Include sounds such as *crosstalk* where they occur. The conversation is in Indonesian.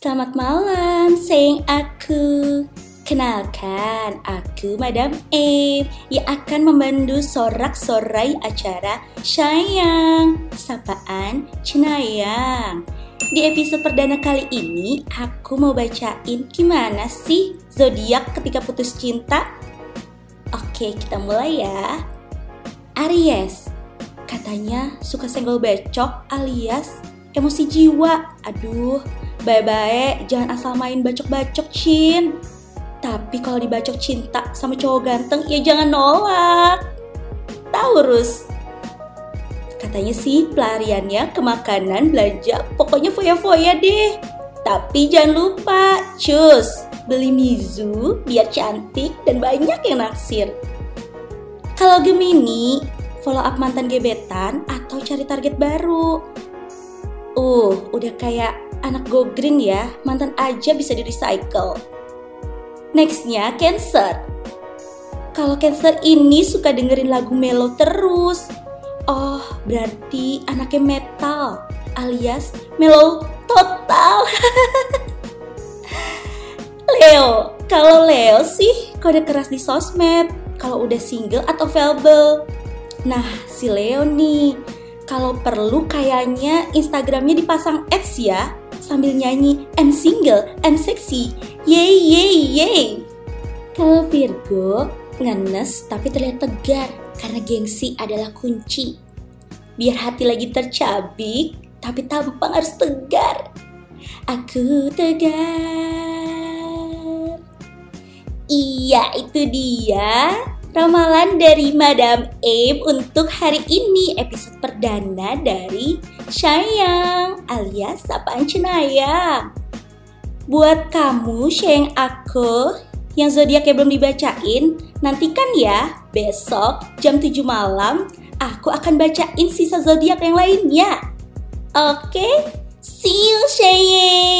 Selamat malam, sayang aku. Kenalkan, aku Madam E yang akan memandu sorak-sorai acara Sayang, Sapaan Cenayang. Di episode perdana kali ini, aku mau bacain gimana sih zodiak ketika putus cinta. Oke, kita mulai ya. Aries, katanya suka senggol becok alias emosi jiwa. Aduh, bye-bye, jangan asal main bacok-bacok, Cin. Tapi kalau dibacok cinta sama cowok ganteng, ya jangan nolak. Taurus, katanya sih pelariannya ke makanan, belanja, pokoknya foya-foya deh. Tapi jangan lupa, cus, beli Mizu biar cantik dan banyak yang naksir. Kalau Gemini, follow up mantan gebetan atau cari target baru. Uh, udah kayak anak go green ya, mantan aja bisa di recycle. Nextnya Cancer. Kalau Cancer ini suka dengerin lagu melo terus. Oh, berarti anaknya metal alias melo total. *laughs* Leo, kalau Leo sih kode keras di sosmed. Kalau udah single atau available. Nah, si Leo nih, kalau perlu kayaknya Instagramnya dipasang ads ya sambil nyanyi I'm single, I'm sexy, yay yay yay. Kalau Virgo, ngenes tapi terlihat tegar karena gengsi adalah kunci. Biar hati lagi tercabik, tapi tampang harus tegar. Aku tegar. Iya, itu dia ramalan dari Madam Abe untuk hari ini episode perdana dari Sayang alias Sapaan Cenayang. Buat kamu sayang aku yang zodiaknya belum dibacain, nantikan ya besok jam 7 malam aku akan bacain sisa zodiak yang lainnya. Oke, see you sayang.